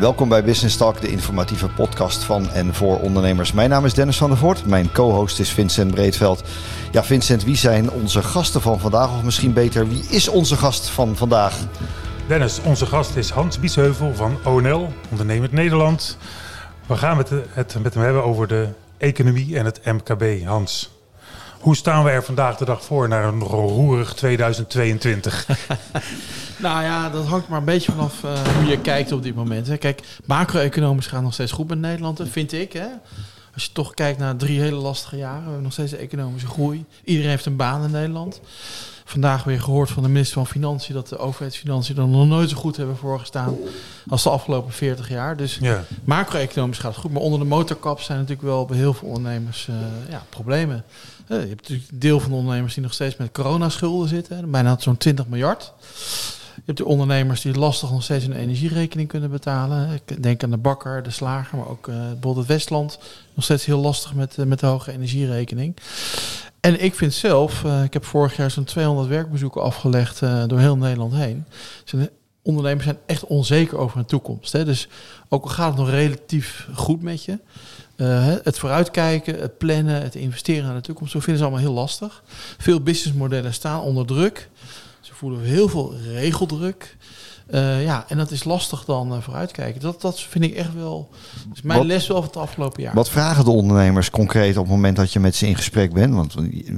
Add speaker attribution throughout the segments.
Speaker 1: Welkom bij Business Talk, de informatieve podcast van en voor ondernemers. Mijn naam is Dennis van der Voort, mijn co-host is Vincent Breedveld. Ja, Vincent, wie zijn onze gasten van vandaag? Of misschien beter, wie is onze gast van vandaag?
Speaker 2: Dennis, onze gast is Hans Biesheuvel van ONL, Ondernemend Nederland. We gaan het, het met hem hebben over de economie en het MKB. Hans, hoe staan we er vandaag de dag voor naar een roerig 2022?
Speaker 3: Nou ja, dat hangt maar een beetje vanaf uh, hoe je kijkt op dit moment. Hè. Kijk, macro-economisch gaat nog steeds goed met Nederland, vind ik. Hè. Als je toch kijkt naar drie hele lastige jaren, we hebben nog steeds economische groei. Iedereen heeft een baan in Nederland. Vandaag weer gehoord van de minister van Financiën dat de overheidsfinanciën er nog nooit zo goed hebben voorgestaan als de afgelopen 40 jaar. Dus ja. macro-economisch gaat het goed. Maar onder de motorkap zijn natuurlijk wel bij heel veel ondernemers uh, ja, problemen. Uh, je hebt natuurlijk deel van de ondernemers die nog steeds met coronaschulden zitten. Bijna zo'n 20 miljard. Je hebt de ondernemers die lastig nog steeds een energierekening kunnen betalen. Ik denk aan de bakker, de slager, maar ook uh, bijvoorbeeld het Westland. Nog steeds heel lastig met, uh, met de hoge energierekening. En ik vind zelf, uh, ik heb vorig jaar zo'n 200 werkbezoeken afgelegd door heel Nederland heen. Ondernemers zijn echt onzeker over hun toekomst. Hè? Dus ook al gaat het nog relatief goed met je, het vooruitkijken, het plannen, het investeren naar de toekomst, zo vinden ze allemaal heel lastig. Veel businessmodellen staan onder druk voelen we heel veel regeldruk. Uh, ja, en dat is lastig dan uh, vooruitkijken. Dat, dat vind ik echt wel. Dus mijn wat, les wel van het afgelopen jaar.
Speaker 1: Wat vragen de ondernemers concreet op het moment dat je met ze in gesprek bent? Want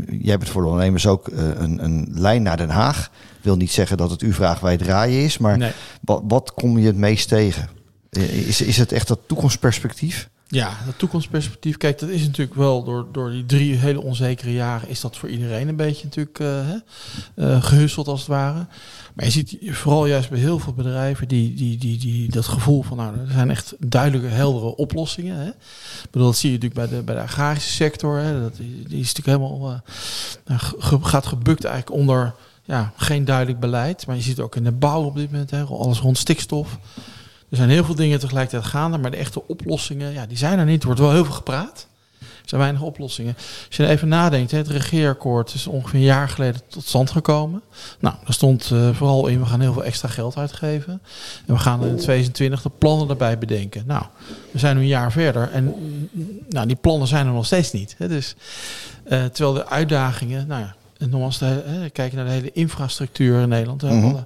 Speaker 1: jij hebt voor de ondernemers ook uh, een, een lijn naar Den Haag. Wil niet zeggen dat het u vraag wij draaien is, maar nee. wat, wat kom je het meest tegen? Is, is het echt dat toekomstperspectief?
Speaker 3: Ja, dat toekomstperspectief. Kijk, dat is natuurlijk wel door, door die drie hele onzekere jaren is dat voor iedereen een beetje natuurlijk uh, uh, gehusseld als het ware. Maar je ziet vooral juist bij heel veel bedrijven die, die, die, die dat gevoel van nou, er zijn echt duidelijke, heldere oplossingen. Hè. Ik bedoel, dat zie je natuurlijk bij de, bij de agrarische sector. Hè. Dat, die, is natuurlijk helemaal uh, ge, gaat gebukt eigenlijk onder ja, geen duidelijk beleid. Maar je ziet ook in de bouw op dit moment, hè, alles rond stikstof. Er zijn heel veel dingen tegelijkertijd gaande, maar de echte oplossingen, ja, die zijn er niet. Er wordt wel heel veel gepraat. Er zijn weinig oplossingen. Als je even nadenkt, het regeerakkoord is ongeveer een jaar geleden tot stand gekomen. Nou, daar stond uh, vooral in, we gaan heel veel extra geld uitgeven. En we gaan in 2020 de plannen daarbij bedenken. Nou, we zijn nu een jaar verder en nou, die plannen zijn er nog steeds niet. Dus, uh, terwijl de uitdagingen, nou ja, nogmaals, de, kijken naar de hele infrastructuur in Nederland. Mm -hmm. alle,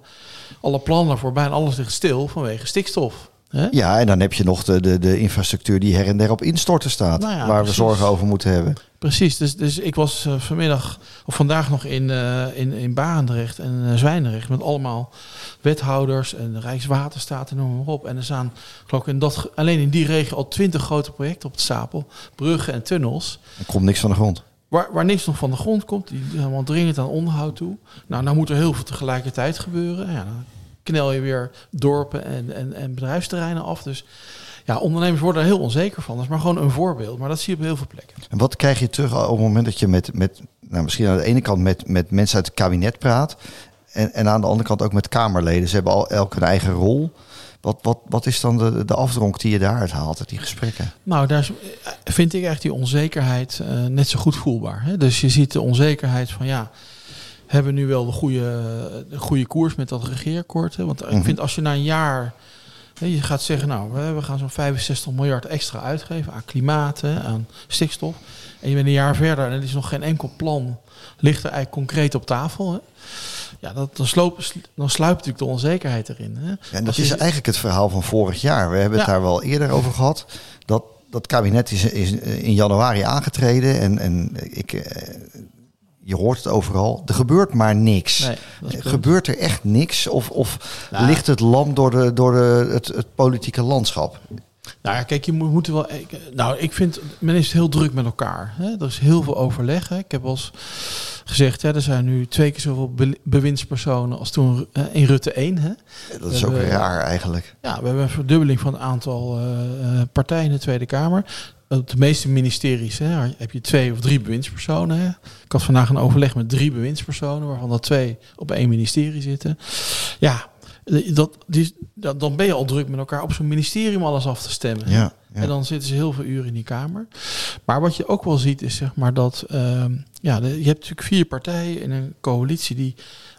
Speaker 3: alle plannen voor bijna alles ligt stil vanwege stikstof.
Speaker 1: Ja, en dan heb je nog de, de, de infrastructuur die her en der op instorten staat. Nou ja, waar precies. we zorgen over moeten hebben.
Speaker 3: Precies, dus, dus ik was uh, vanmiddag of vandaag nog in, uh, in, in Barendrecht en uh, Zwijndrecht met allemaal wethouders en Rijkswaterstaat en noem maar op. En er staan geloof ik in dat, alleen in die regio al twintig grote projecten op de stapel. Bruggen en tunnels.
Speaker 1: Er komt niks van de grond.
Speaker 3: Waar, waar niks nog van de grond komt, die helemaal dringend aan onderhoud toe. Nou, nou moet er heel veel tegelijkertijd gebeuren. Ja, dan knel je weer dorpen en, en, en bedrijfsterreinen af. Dus ja, ondernemers worden er heel onzeker van. Dat is maar gewoon een voorbeeld. Maar dat zie je op heel veel plekken.
Speaker 1: En wat krijg je terug op het moment dat je met, met nou, misschien aan de ene kant met, met mensen uit het kabinet praat. En, en aan de andere kant ook met Kamerleden. Ze hebben al elk een eigen rol. Wat, wat, wat is dan de, de afdronk die je daaruit haalt uit die gesprekken?
Speaker 3: Nou, daar vind ik echt die onzekerheid uh, net zo goed voelbaar. Hè? Dus je ziet de onzekerheid van ja, hebben we nu wel de goede, de goede koers met dat regeerakkoord? Hè? Want mm -hmm. ik vind als je na een jaar, hè, je gaat zeggen nou, we gaan zo'n 65 miljard extra uitgeven aan klimaat, hè, aan stikstof. En je bent een jaar verder en er is nog geen enkel plan, ligt er eigenlijk concreet op tafel. Hè? Ja, dat, dan, sloop, dan sluipt natuurlijk de onzekerheid erin. Hè?
Speaker 1: Ja, en dat is eigenlijk het verhaal van vorig jaar. We hebben het ja. daar wel eerder over gehad. Dat, dat kabinet is, is in januari aangetreden. En, en ik, je hoort het overal. Er gebeurt maar niks. Nee, gebeurt er echt niks? Of, of nou, ligt het lam door, de, door de, het, het politieke landschap?
Speaker 3: Nou ja, kijk, je moet, moet wel. Ik, nou, ik vind men is heel druk met elkaar. Hè? Er is heel veel overleg. Hè? Ik heb eens gezegd, hè, er zijn nu twee keer zoveel be bewindspersonen als toen uh, in Rutte 1. Hè?
Speaker 1: Ja, dat is we ook hebben, raar eigenlijk.
Speaker 3: Ja, we hebben een verdubbeling van het aantal uh, partijen in de Tweede Kamer. Op de meeste ministeries hè, heb je twee of drie bewindspersonen. Hè. Ik had vandaag een overleg met drie bewindspersonen, waarvan er twee op één ministerie zitten. Ja, dat, die, dat, dan ben je al druk met elkaar op zo'n ministerie om alles af te stemmen.
Speaker 1: Ja, ja.
Speaker 3: En dan zitten ze heel veel uren in die kamer. Maar wat je ook wel ziet is zeg maar dat uh, ja, de, je hebt natuurlijk vier partijen in een coalitie die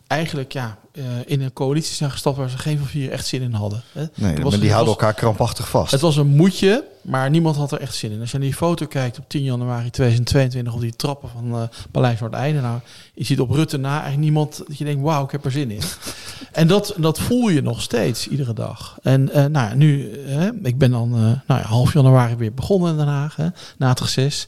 Speaker 3: eigenlijk ja, eh, in een coalitie zijn gestapt waar ze geen van vier echt zin in hadden. Hè.
Speaker 1: Nee, maar die houden elkaar krampachtig vast.
Speaker 3: Het was een moedje, maar niemand had er echt zin in. Als je naar die foto kijkt op 10 januari 2022 op die trappen van eh Paleis Noordeinde, nou, je ziet op Rutte na eigenlijk niemand dat je denkt, wauw, ik heb er zin in. en dat, dat voel je nog steeds, iedere dag. En eh, nou ja, nu, ik ben dan nou ja, half januari weer begonnen in Den Haag, hè, na het reces.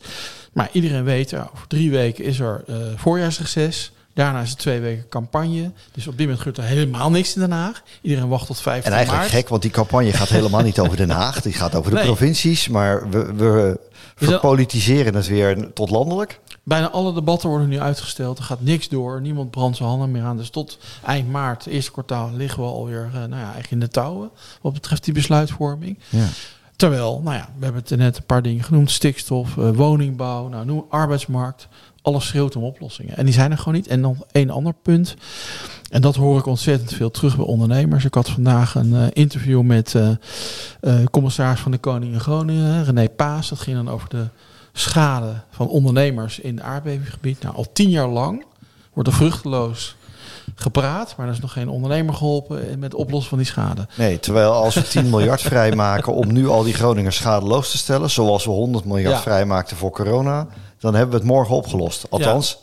Speaker 3: Maar iedereen weet, over drie weken is er voorjaarsreces. Daarna is het twee weken campagne. Dus op dit moment gebeurt er helemaal niks in Den Haag. Iedereen wacht tot 15
Speaker 1: En eigenlijk
Speaker 3: maart.
Speaker 1: gek, want die campagne gaat helemaal niet over Den Haag. Die gaat over de
Speaker 3: Nee.
Speaker 1: provincies. Maar we, we verpolitiseren het weer tot landelijk.
Speaker 3: Bijna alle debatten worden nu uitgesteld. Er gaat niks door. Niemand brandt zijn handen meer aan. Dus tot eind maart, eerste kwartaal, liggen we alweer eh, nou ja, eigenlijk in de touwen. Wat betreft die besluitvorming.
Speaker 1: Ja.
Speaker 3: Terwijl, nou ja, we hebben het net een paar dingen genoemd. Stikstof, eh, woningbouw, nou, noem arbeidsmarkt. Alles schreeuwt om oplossingen. En die zijn er gewoon niet. En dan één ander punt. En dat hoor ik ontzettend veel terug bij ondernemers. Ik had vandaag een eh, interview met eh commissaris van de Koning in Groningen, René Paas. Dat ging dan over de schade van ondernemers in het aardbevingsgebied. Nou, al tien jaar lang wordt er vruchteloos gepraat, maar er is nog geen ondernemer geholpen met het oplossen van die schade.
Speaker 1: Nee, terwijl als we 10 miljard vrijmaken om nu al die Groningers schadeloos te stellen, zoals we 100 miljard
Speaker 3: Ja.
Speaker 1: vrijmaakten voor corona, dan hebben we het morgen opgelost. Althans.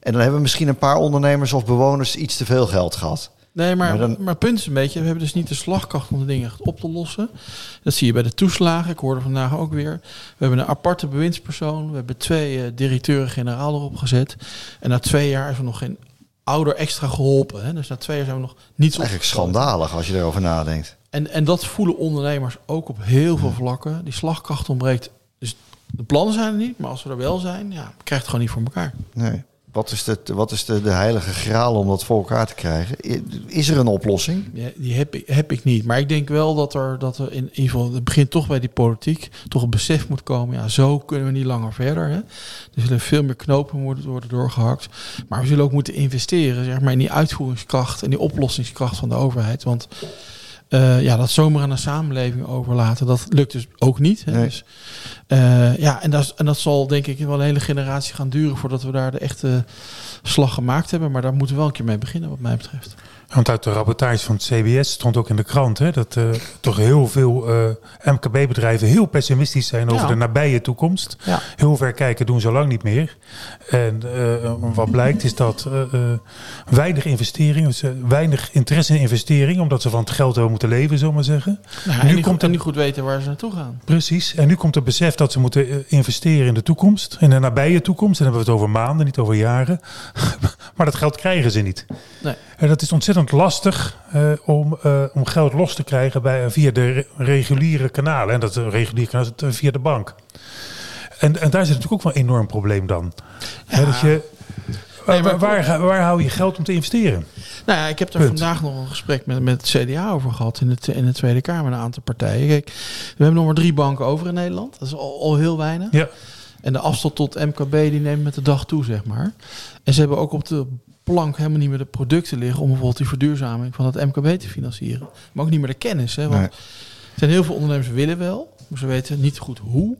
Speaker 1: En dan hebben we misschien een paar ondernemers of bewoners iets te veel geld gehad.
Speaker 3: Nee, maar,
Speaker 1: Maar dan-
Speaker 3: punt is een beetje, we hebben dus niet de slagkracht om de dingen echt op te lossen. Dat zie je bij de toeslagen. Ik hoorde vandaag ook weer. We hebben een aparte bewindspersoon. We hebben twee eh, directeuren-generaal erop gezet. En na twee jaar is er nog geen ouder extra geholpen. Hè? Dus na twee jaar zijn we nog niets
Speaker 1: Eigenlijk
Speaker 3: opgeschoten.
Speaker 1: schandalig als je erover nadenkt.
Speaker 3: En, en dat voelen ondernemers ook op heel veel vlakken. Die slagkracht ontbreekt. Dus de plannen zijn er niet, maar als we er wel zijn, ja, krijg je het gewoon niet voor elkaar.
Speaker 1: Nee. Wat is, de, wat is de, de heilige graal om dat voor elkaar te krijgen? Is er een oplossing?
Speaker 3: Ja, die heb ik, heb ik niet. Maar ik denk wel dat er, dat er in ieder geval, het begint toch bij die politiek, toch een besef moet komen. Ja, zo kunnen we niet langer verder. Hè. Er zullen veel meer knopen moeten worden doorgehakt. Maar we zullen ook moeten investeren zeg maar, in die uitvoeringskracht en die oplossingskracht van de overheid. Want eh, ja, dat zomaar aan de samenleving overlaten, dat lukt dus ook niet. Hè.
Speaker 1: Nee.
Speaker 3: Dus, eh, ja, en dat, en dat zal denk ik wel een hele generatie gaan duren voordat we daar de echte slag gemaakt hebben. Maar daar moeten we wel een keer mee beginnen, wat mij betreft.
Speaker 2: Want uit de rapportage van het CBS stond ook in de krant hè, dat eh, toch heel veel eh, MKB-bedrijven heel pessimistisch zijn over
Speaker 3: Ja.
Speaker 2: de nabije toekomst.
Speaker 3: Ja.
Speaker 2: Heel ver kijken doen ze lang niet meer. En eh, wat blijkt is dat weinig investering, eh, weinig interesse in investering, omdat ze van het geld wel moeten leven, zullen we maar zeggen.
Speaker 3: Nou,
Speaker 2: Nu
Speaker 3: en,
Speaker 2: komt
Speaker 3: en
Speaker 2: er-
Speaker 3: niet goed weten waar ze naartoe gaan.
Speaker 2: Precies. En nu komt het besef dat ze moeten investeren in de toekomst. In de nabije toekomst. En dan hebben we het over maanden, niet over jaren. maar dat geld krijgen ze niet.
Speaker 3: Nee.
Speaker 2: En dat is ontzettend lastig eh, om, eh, om geld los te krijgen bij, via de re- reguliere kanalen. En dat eh, reguliere kanaal via de bank. En, en daar zit natuurlijk ook wel een enorm probleem dan. Hè, dat je, waar, waar, hou je geld om te investeren?
Speaker 3: Nou ja, ik heb er
Speaker 2: Punt.
Speaker 3: vandaag nog een gesprek met, met het CDA over gehad in, het, in de Tweede Kamer, een aantal partijen. Kijk, we hebben nog maar drie banken over in Nederland. Dat is al, al heel weinig.
Speaker 2: Ja.
Speaker 3: En de afstand tot MKB die neemt met de dag toe, zeg maar. En ze hebben ook op de plank helemaal niet meer de producten liggen om bijvoorbeeld die verduurzaming van het MKB te financieren. Maar ook niet meer de kennis. Hè? Want
Speaker 1: Nee.
Speaker 3: er zijn heel veel ondernemers willen wel, maar ze weten niet goed hoe.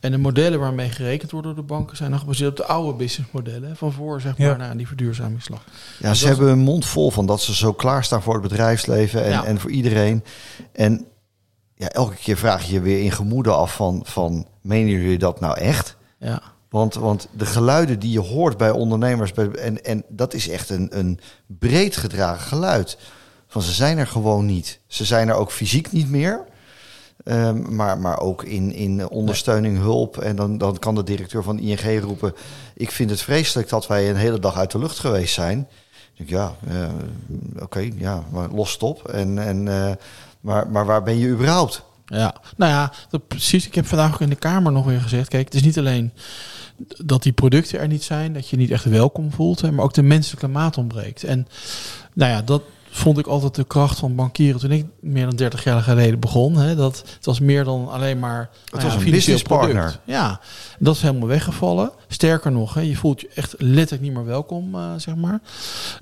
Speaker 3: En de modellen waarmee gerekend wordt door de banken zijn nog gebaseerd op de oude businessmodellen. Van voor zeg maar
Speaker 2: Ja.
Speaker 3: naar die verduurzamingsslag.
Speaker 1: Ja,
Speaker 3: Dus
Speaker 1: ze hebben een mond vol van dat ze zo klaarstaan voor het bedrijfsleven en,
Speaker 3: Ja.
Speaker 1: en voor iedereen. En ja, elke keer vraag je je weer in gemoede af van, van menen jullie dat nou echt?
Speaker 3: Ja.
Speaker 1: Want, want de geluiden die je hoort bij ondernemers, bij, en, en dat is echt een, een breed gedragen geluid. Van ze zijn er gewoon niet. Ze zijn er ook fysiek niet meer. Ehm, maar, maar ook in, in ondersteuning, hulp. En dan, dan kan de directeur van ING roepen... ik vind het vreselijk dat wij een hele dag uit de lucht geweest zijn. Ik denk, ja, eh, oké, ja, maar los het op. En, en, eh, maar, maar waar ben je überhaupt?
Speaker 3: Ja, nou ja, precies. Ik heb vandaag ook in de Kamer nog weer gezegd. Kijk, het is niet alleen dat die producten er niet zijn, dat je niet echt welkom voelt, hè, maar ook de menselijke maat ontbreekt. En nou ja, dat vond ik altijd de kracht van bankieren toen ik meer dan 30 jaar geleden begon. Hè, dat het was meer dan alleen maar nou
Speaker 1: was
Speaker 3: ja,
Speaker 1: een
Speaker 3: financieel
Speaker 1: businesspartner.
Speaker 3: product. Ja, dat is helemaal weggevallen. Sterker nog, hè, je voelt je echt letterlijk niet meer welkom, eh, zeg maar.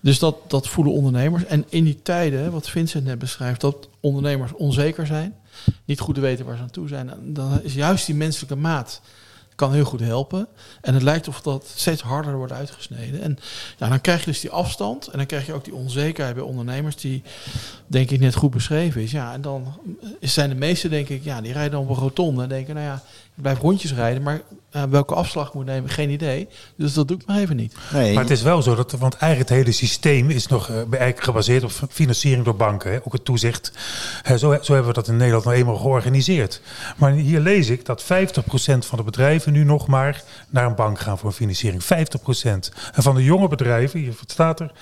Speaker 3: Dus dat, dat voelen ondernemers. En in die tijden, wat Vincent net beschrijft, dat ondernemers onzeker zijn, niet goed weten waar ze aan toe zijn, dan is juist die menselijke maat kan heel goed helpen. En het lijkt of dat steeds harder wordt uitgesneden. En ja, dan krijg je dus die afstand. En dan krijg je ook die onzekerheid bij ondernemers, die denk ik net goed beschreven is. Ja, en dan zijn de meesten, denk ik, ja, die rijden op een rotonde en denken, nou ja, blijf rondjes rijden, maar uh, welke afslag ik moet nemen, geen idee. Dus dat doe ik maar even niet.
Speaker 2: Nee. Maar het is wel zo dat, want eigenlijk het hele systeem is nog uh, eigenlijk gebaseerd op financiering door banken. Hè? Ook het toezicht. Uh, zo, zo hebben we dat in Nederland nou eenmaal georganiseerd. Maar hier lees ik dat 50% van de bedrijven nu nog maar naar een bank gaan voor financiering. 50%. En van de jonge bedrijven, hier staat er,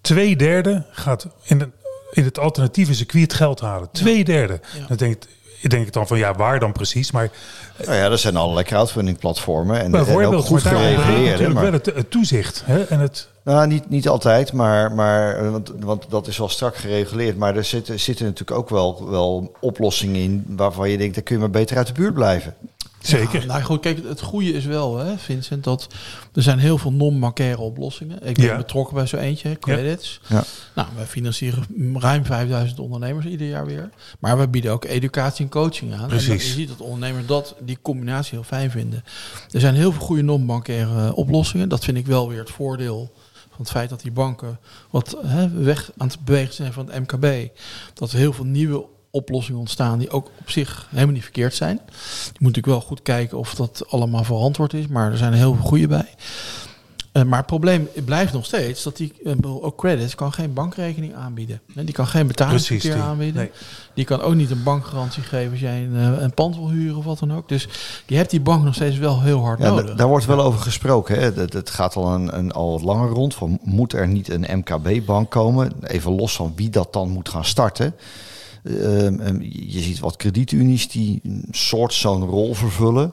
Speaker 2: twee derde gaat in, de, in het alternatieve circuit geld halen. Twee derde. Ja. Dan denk ik, dan van ja, waar dan precies? Maar
Speaker 1: nou ja, er zijn allerlei crowdfunding platformen en,
Speaker 2: en ook goed gereguleerd. Maar wel het, het toezicht hè? en het.
Speaker 1: Nou, niet, niet altijd, maar, maar want, want dat is wel strak gereguleerd. Maar er zitten, zitten natuurlijk ook wel, wel oplossingen in waarvan je denkt, dan kun je maar beter uit de buurt blijven.
Speaker 2: Zeker.
Speaker 3: Ja, nou goed, kijk, het goede is wel, hè, Vincent, dat er zijn heel veel non-bankaire oplossingen. Ik ben ja. betrokken bij zo eentje, credits. Ja. Nou, we financieren ruim 5000 ondernemers ieder jaar weer. Maar we bieden ook educatie en coaching aan.
Speaker 2: Precies.
Speaker 3: En je ziet dat ondernemers dat, die combinatie heel fijn vinden. Er zijn heel veel goede non-bankaire oplossingen. Dat vind ik wel weer het voordeel van het feit dat die banken wat hè, weg aan het bewegen zijn van het MKB. Dat er heel veel nieuwe oplossingen ontstaan die ook op zich helemaal niet verkeerd zijn. Je moet natuurlijk wel goed kijken of dat allemaal verantwoord is, maar er zijn heel veel goede bij. Uh, maar het probleem blijft nog steeds dat die uh, ook credits kan geen bankrekening aanbieden. Die kan geen betalingsverkeer aanbieden. Nee. Die kan ook niet een bankgarantie geven als jij een, uh, een, pand wil huren of wat dan ook. Dus je hebt die bank nog steeds wel heel hard
Speaker 1: ja,
Speaker 3: nodig.
Speaker 1: Daar wordt wel over gesproken. Hè? Het, het gaat al, een, een, al wat langer rond. Van, moet er niet een MKB-bank komen? Even los van wie dat dan moet gaan starten. Um, je ziet wat kredietunies die een soort zo'n rol vervullen.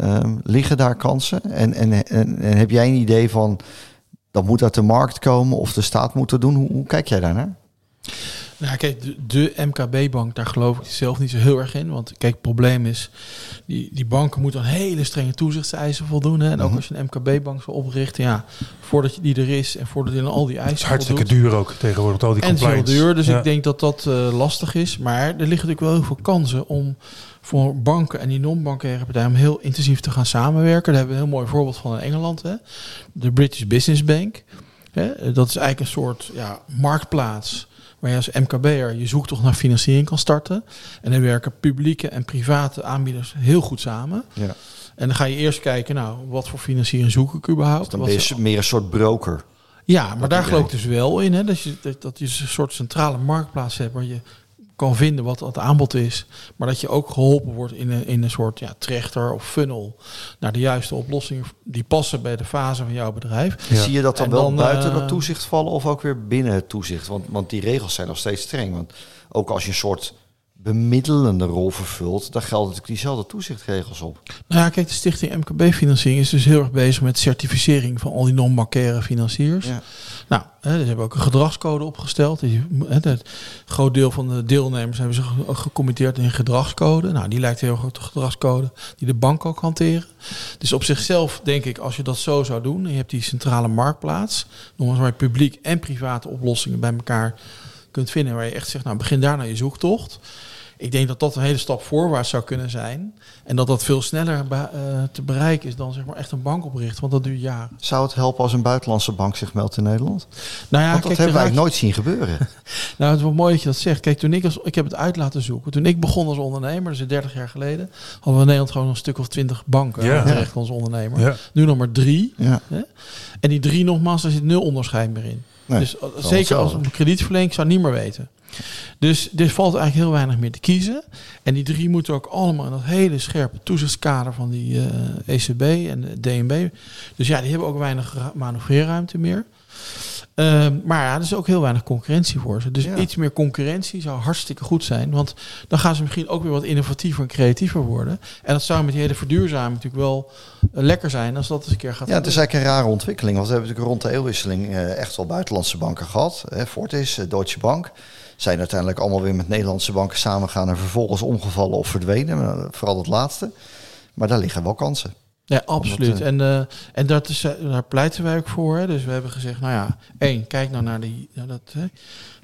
Speaker 1: Um, liggen daar kansen? En, en, en, en, heb jij een idee van dat moet uit de markt komen of de staat moet dat doen? Hoe, hoe kijk jij daarnaar?
Speaker 3: Nou, kijk, de, de MKB-bank, daar geloof ik zelf niet zo heel erg in. Want kijk, het probleem is, die, die banken moeten aan hele strenge toezichtseisen voldoen. Hè? En ook als je een MKB-bank wil oprichten, ja, voordat je die er is en voordat je aan al die eisen. Het is
Speaker 2: hartstikke duur ook tegenwoordig, al die
Speaker 3: en compliance. En heel duur, dus ja. ik denk dat dat uh, lastig is. Maar er liggen natuurlijk wel heel veel kansen om voor banken en die non-bankaire partijen om heel intensief te gaan samenwerken. Daar hebben we een heel mooi voorbeeld van in Engeland. Hè? De British Business Bank. Hè? Dat is eigenlijk een soort ja, marktplaats waar je als MKB'er je zoektocht naar financiering kan starten. En dan werken publieke en private aanbieders heel goed samen. Ja. En dan ga je eerst kijken, nou, wat voor financiering zoek ik überhaupt?
Speaker 1: Dus dan ben je meer een soort broker.
Speaker 3: Ja, maar daar geloof ik dus wel in, hè, dat, je, dat, dat je een soort centrale marktplaats hebt waar je kan vinden wat het aanbod is. Maar dat je ook geholpen wordt in een, in een soort ja, trechter of funnel naar de juiste oplossingen die passen bij de fase van jouw bedrijf.
Speaker 1: Ja. Zie je dat dan, en wel dan, buiten dat toezicht vallen of ook weer binnen het toezicht? Want, want die regels zijn nog steeds streng. Want ook als je een soort bemiddelende rol vervult, dan gelden natuurlijk diezelfde toezichtregels op.
Speaker 3: Nou ja, kijk, de stichting MKB-financiering is dus heel erg bezig met certificering van al die non-bankaire financiers. Ja. Nou, hè, ze hebben ook een gedragscode opgesteld. Het groot deel van de deelnemers hebben zich gecommitteerd in een gedragscode. Nou, die lijkt heel erg op de gedragscode die de bank ook hanteren. Dus op zichzelf denk ik, als je dat zo zou doen, en je hebt die centrale marktplaats, nogmaals waar je publiek en private oplossingen bij elkaar kunt vinden, waar je echt zegt, nou begin daar naar je zoektocht. Ik denk dat dat een hele stap voorwaarts zou kunnen zijn. En dat dat veel sneller uh, te bereiken is dan zeg maar echt een bank oprichten. Want dat duurt jaren.
Speaker 1: Zou het helpen als een buitenlandse bank zich meldt in Nederland?
Speaker 3: Nou ja,
Speaker 1: want dat
Speaker 3: kijk,
Speaker 1: hebben wij eigenlijk nooit zien gebeuren.
Speaker 3: nou, het is wel mooi dat je dat zegt. Kijk, toen ik, als, ik heb het uit laten zoeken. Toen ik begon als ondernemer, dus 30 jaar geleden, hadden we in Nederland gewoon een stuk of 20 banken. Ja. Terecht als ondernemer. Ja. Nu nog maar drie. Ja. Hè? En die drie nogmaals, daar zit nul onderscheid meer in. Nee, dus zeker als een kredietverlening zou niet meer weten. Dus er valt eigenlijk heel weinig meer te kiezen. En die drie moeten ook allemaal in dat hele scherpe toezichtskader van die uh, ECB en de DNB. Dus ja, die hebben ook weinig manoeuvreerruimte meer. Uh, maar ja, er is ook heel weinig concurrentie voor ze. Dus ja. iets meer concurrentie zou hartstikke goed zijn. Want dan gaan ze misschien ook weer wat innovatiever en creatiever worden. En dat zou met die hele verduurzaming natuurlijk wel uh, lekker zijn als dat eens een keer gaat
Speaker 1: Ja, het is eigenlijk een rare ontwikkeling. Want we hebben natuurlijk rond de eeuwwisseling uh, echt wel buitenlandse banken gehad. Hè, Fortis, Deutsche Bank zijn uiteindelijk allemaal weer met Nederlandse banken samengegaan en vervolgens omgevallen of verdwenen. Vooral het laatste. Maar daar liggen wel kansen.
Speaker 3: Ja, absoluut.
Speaker 1: eh,
Speaker 3: en eh, en dat is, eh, daar pleiten wij ook voor. Hè. Dus we hebben gezegd, nou ja, één, kijk nou naar die, dat, hè,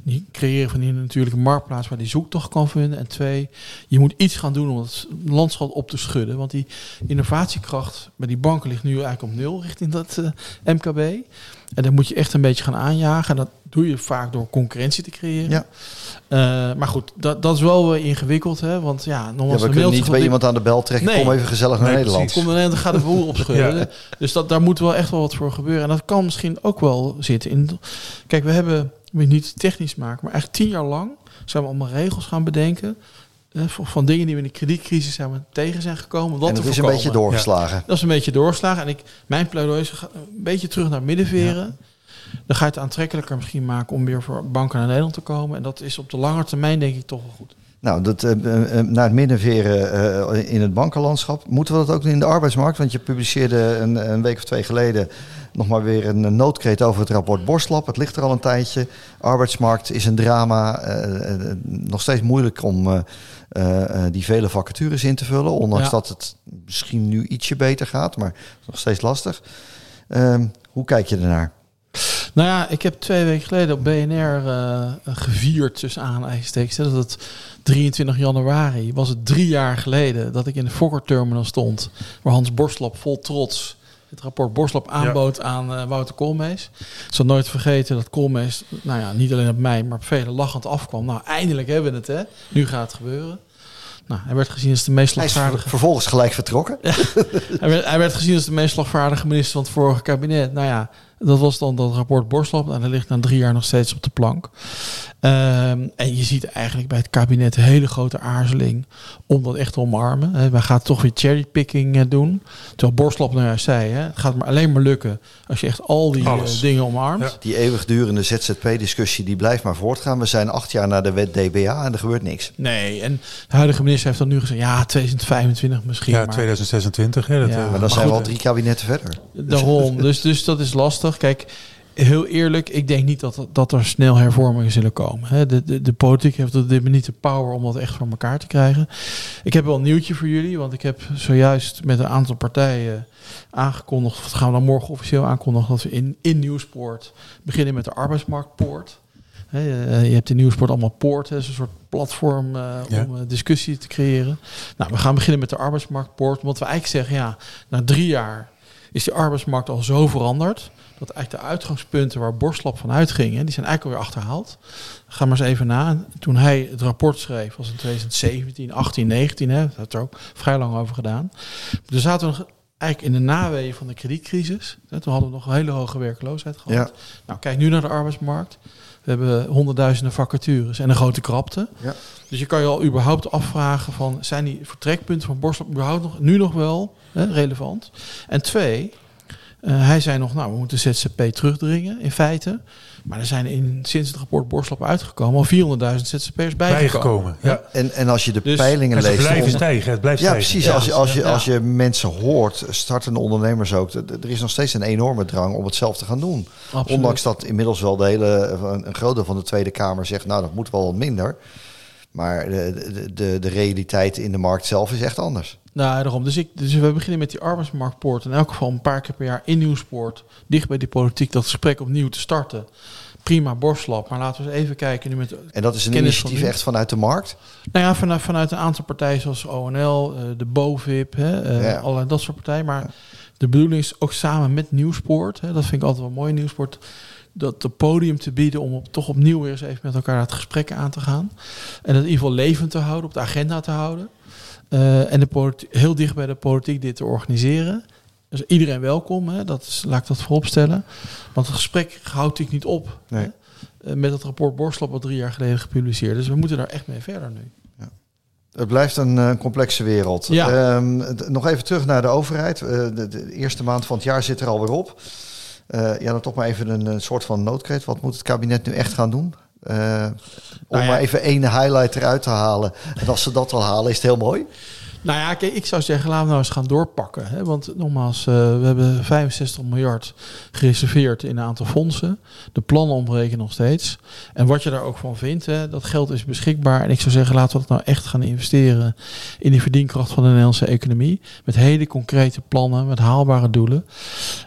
Speaker 3: die creëren van die natuurlijke marktplaats waar die zoektocht kan vinden. En twee, je moet iets gaan doen om het landschap op te schudden. Want die innovatiekracht bij die banken ligt nu eigenlijk op nul richting dat eh, MKB. En dan moet je echt een beetje gaan aanjagen. En dat doe je vaak door concurrentie te creëren.
Speaker 1: Ja.
Speaker 3: Eh, maar goed, dat, dat is wel weer ingewikkeld. Hè? Want ja,
Speaker 1: Ja, we kunnen niet bij iemand aan de bel trekken.
Speaker 3: Nee.
Speaker 1: Kom even gezellig naar
Speaker 2: Nee,
Speaker 1: Nederland.
Speaker 3: er en dan gaat de boel opschudden.
Speaker 2: Ja.
Speaker 3: Dus dat, daar moet wel echt wel wat voor gebeuren. En dat kan misschien ook wel zitten in. Kijk, we hebben, ik wil het niet technisch maken, maar echt tien jaar lang zijn we allemaal regels gaan bedenken. Eh, van, dingen die we in de kredietcrisis we tegen zijn gekomen. Wat
Speaker 1: En
Speaker 3: te
Speaker 1: het is een beetje doorgeslagen.
Speaker 3: Dat is een beetje doorslagen. En ik, mijn pleidooi is een beetje terug naar middenveren. Dan ga je het aantrekkelijker misschien maken om weer voor banken naar Nederland te komen. En dat is op de lange termijn denk ik toch wel goed.
Speaker 1: Nou, dat, eh, naar het middenveren in het bankenlandschap. Moeten we dat ook in de arbeidsmarkt? Want je publiceerde een, een week of twee geleden nog maar weer een, noodkreet over het rapport Borstlab. Het ligt er al een tijdje. Arbeidsmarkt is een drama. nog steeds moeilijk om die vele vacatures in te vullen. Ondanks
Speaker 3: Ja.
Speaker 1: dat het misschien nu ietsje beter gaat, maar nog steeds lastig. Ehm, hoe kijk je ernaar?
Speaker 3: Nou ja, ik heb twee weken geleden op BNR eh, gevierd tussen aanhalingstekens. Dat het 23 januari was het drie jaar geleden dat ik in de Fokker Terminal stond. Waar Hans Borslap vol trots het rapport Borslap aanbood aan eh, Wouter Koolmees. Ik zal nooit vergeten dat Koolmees, nou ja, niet alleen op mij, maar op velen lachend afkwam. Nou, eindelijk hebben we het, hè. Nu gaat het gebeuren. Nou, hij werd gezien als de meest
Speaker 1: Hij is
Speaker 3: slagvaardige...
Speaker 1: ver- vervolgens gelijk vertrokken.
Speaker 3: Hij werd, hij werd gezien als de meest slagvaardige minister van het vorige kabinet. Nou ja, dat was dan dat rapport Borslap. En dat ligt na drie jaar nog steeds op de plank. Ehm, en je ziet eigenlijk bij het kabinet een hele grote aarzeling om dat echt te omarmen. Hè, wij gaan toch weer cherrypicking eh, doen. Terwijl Borslap nou juist zei, hè, het gaat maar alleen maar lukken als je echt al die eh, dingen omarmt.
Speaker 2: Ja.
Speaker 1: Die eeuwigdurende ZZP-discussie die blijft maar voortgaan. We zijn acht jaar na de wet DBA en er gebeurt niks.
Speaker 3: Nee, en de huidige minister heeft dan nu gezegd, ja, 2025 misschien.
Speaker 2: Ja,
Speaker 3: maar
Speaker 2: 2026. Hè, dat,
Speaker 3: Ja.
Speaker 2: eh,
Speaker 1: Maar dan
Speaker 3: maar
Speaker 1: zijn we al drie kabinetten verder.
Speaker 3: Daarom, dus, dus dat is lastig. Kijk, heel eerlijk, ik denk niet dat, dat er snel hervormingen zullen komen. De, de, de politiek heeft op dit moment niet de power om dat echt voor elkaar te krijgen. Ik heb wel een nieuwtje voor jullie, want ik heb zojuist met een aantal partijen aangekondigd, dat gaan we dan morgen officieel aankondigen, dat we in, in Nieuwsport beginnen met de arbeidsmarktpoort. Je hebt in Nieuwsport allemaal poorten, een soort platform eh,
Speaker 2: Ja.
Speaker 3: om eh, discussie te creëren. Nou, we gaan beginnen met de arbeidsmarktpoort, want we eigenlijk zeggen, ja, na drie jaar is die arbeidsmarkt al zo veranderd. Dat eigenlijk de uitgangspunten waar Borslap van uitging, hè, die zijn eigenlijk alweer achterhaald. Ga maar eens even na. Toen hij het rapport schreef, was in 2017, 18, 19. Hè, dat had er ook vrij lang over gedaan. Toen zaten we nog eigenlijk in de naweeën van de kredietcrisis. Hè, toen hadden we nog een hele hoge werkloosheid gehad.
Speaker 1: Ja.
Speaker 3: Nou, kijk nu naar de arbeidsmarkt. We hebben honderdduizenden vacatures en een grote krapte.
Speaker 1: Ja.
Speaker 3: Dus je kan je al überhaupt afvragen van... zijn die vertrekpunten van Borslap überhaupt nog, nu nog wel hè, relevant? En twee, eh, hij zei nog, nou, we moeten ZZP terugdringen in feite. Maar er zijn in, sinds het rapport Borslap uitgekomen al 400.000 ZZP'ers bijgekomen.
Speaker 2: bijgekomen. Ja.
Speaker 1: En, en als je de
Speaker 3: Dus-
Speaker 1: peilingen leest...
Speaker 2: blijven
Speaker 1: om-
Speaker 2: stijgen. Het blijft
Speaker 1: ja,
Speaker 2: stijgen.
Speaker 1: precies.
Speaker 3: Ja.
Speaker 1: als, je, als, je,
Speaker 3: Ja.
Speaker 1: als je mensen hoort, startende ondernemers ook... er is nog steeds een enorme drang om het zelf te gaan doen.
Speaker 3: Absoluut.
Speaker 1: Ondanks dat inmiddels wel de hele, een een groot deel van de Tweede Kamer zegt... nou, dat moet wel wat minder. Maar de, de, de, realiteit in de markt zelf is echt anders.
Speaker 3: Nou, daarom. Dus, ik, dus we beginnen met die arbeidsmarktpoort. In elk geval een paar keer per jaar in Nieuwsport. Dicht bij die politiek dat gesprek opnieuw te starten. Prima borstslap. Maar laten we eens even kijken nu met...
Speaker 1: En dat is een
Speaker 3: van
Speaker 1: initiatief echt vanuit de markt.
Speaker 3: Nou ja, vanuit, vanuit een aantal partijen zoals ONL, eh, de BOVIP, hè, eh,
Speaker 1: Ja.
Speaker 3: allerlei dat soort partijen. Maar de bedoeling is ook samen met Nieuwsport, hè, dat vind ik altijd wel mooi in Nieuwsport, dat de podium te bieden om op, toch opnieuw weer eens even met elkaar het gesprek aan te gaan. En in ieder geval levend te houden, op de agenda te houden. Eh, en de heel dicht bij de politiek dit te organiseren. Dus iedereen welkom, hè, dat is, laat ik dat vooropstellen. Want het gesprek houdt natuurlijk niet op.
Speaker 1: Nee.
Speaker 3: Hè, eh, met het rapport Borslap wat drie jaar geleden gepubliceerd. Dus we moeten daar echt mee verder nu.
Speaker 1: Het blijft een eh, complexe wereld.
Speaker 3: Ja.
Speaker 1: Ehm, nog even terug naar de overheid. De, de eerste maand van het jaar zit er alweer op. Eh, ja, dan toch maar even een, een soort van noodkreet. Wat moet het kabinet nu echt gaan doen? Eh, om
Speaker 3: Nou ja.
Speaker 1: maar even één highlight eruit te halen. En als ze dat al halen, is het heel mooi.
Speaker 3: Nou ja, ik zou zeggen, laten we nou eens gaan doorpakken. Hè? Want nogmaals, uh, we hebben 65 miljard gereserveerd in een aantal fondsen. De plannen ontbreken nog steeds. En wat je daar ook van vindt, hè, dat geld is beschikbaar. En ik zou zeggen, laten we dat nou echt gaan investeren in die verdienkracht van de Nederlandse economie. Met hele concrete plannen, met haalbare doelen.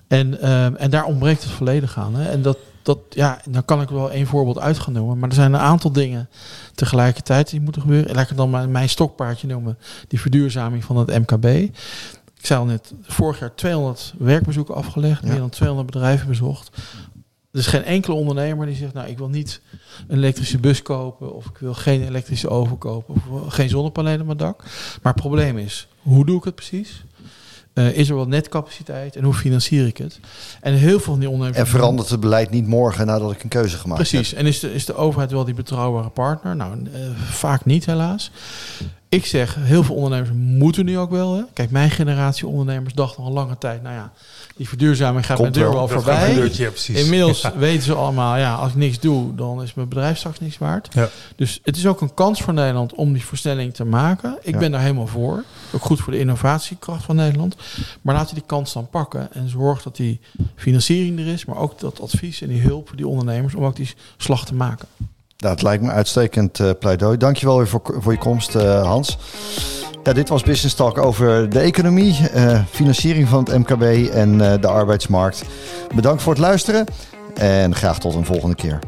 Speaker 3: En, uh, en daar ontbreekt het volledig aan. Hè? En dat, dat, ja, dan kan ik wel één voorbeeld uit gaan noemen. Maar er zijn een aantal dingen tegelijkertijd die moeten gebeuren. Laat ik het dan maar mijn stokpaardje noemen. Die verduurzaming van het MKB. Ik zei al net, vorig jaar 200 werkbezoeken afgelegd. Meer dan 200 bedrijven bezocht. Er is geen enkele ondernemer die zegt, nou ik wil niet een elektrische bus kopen. Of ik wil geen elektrische oven kopen. Of geen zonnepanelen op mijn dak. Maar het probleem is, hoe doe ik het precies? Uh, is er wat netcapaciteit en hoe financier ik het? En heel veel van die ondernemers.
Speaker 1: En verandert het beleid niet morgen nadat ik een keuze gemaakt
Speaker 3: Precies.
Speaker 1: heb?
Speaker 3: Precies. En is de, is de overheid wel die betrouwbare partner? Nou, uh, vaak niet, helaas. Ik zeg, heel veel ondernemers moeten nu ook wel. Hè? Kijk, mijn generatie ondernemers dacht al een lange tijd, nou ja, die verduurzaming gaat
Speaker 1: Komt
Speaker 3: mijn deur
Speaker 1: wel.
Speaker 3: voorbij.
Speaker 2: ja.
Speaker 3: Inmiddels
Speaker 2: Ja.
Speaker 3: weten ze allemaal, ja, als ik niks doe, dan is mijn bedrijf straks niks waard.
Speaker 2: Ja.
Speaker 3: Dus het is ook een kans voor Nederland om die versnelling te maken. Ik ben daar helemaal voor. Ook goed voor de innovatiekracht van Nederland. Maar laten we die kans dan pakken en zorg dat die financiering er is, maar ook dat advies en die hulp voor die ondernemers om ook die slag te maken.
Speaker 1: Het lijkt me uitstekend eh, pleidooi. Dankjewel weer voor, voor je komst, eh, Hans. Ja, dit was Business Talk over de economie, eh, financiering van het MKB en de arbeidsmarkt. Bedankt voor het luisteren en graag tot een volgende keer.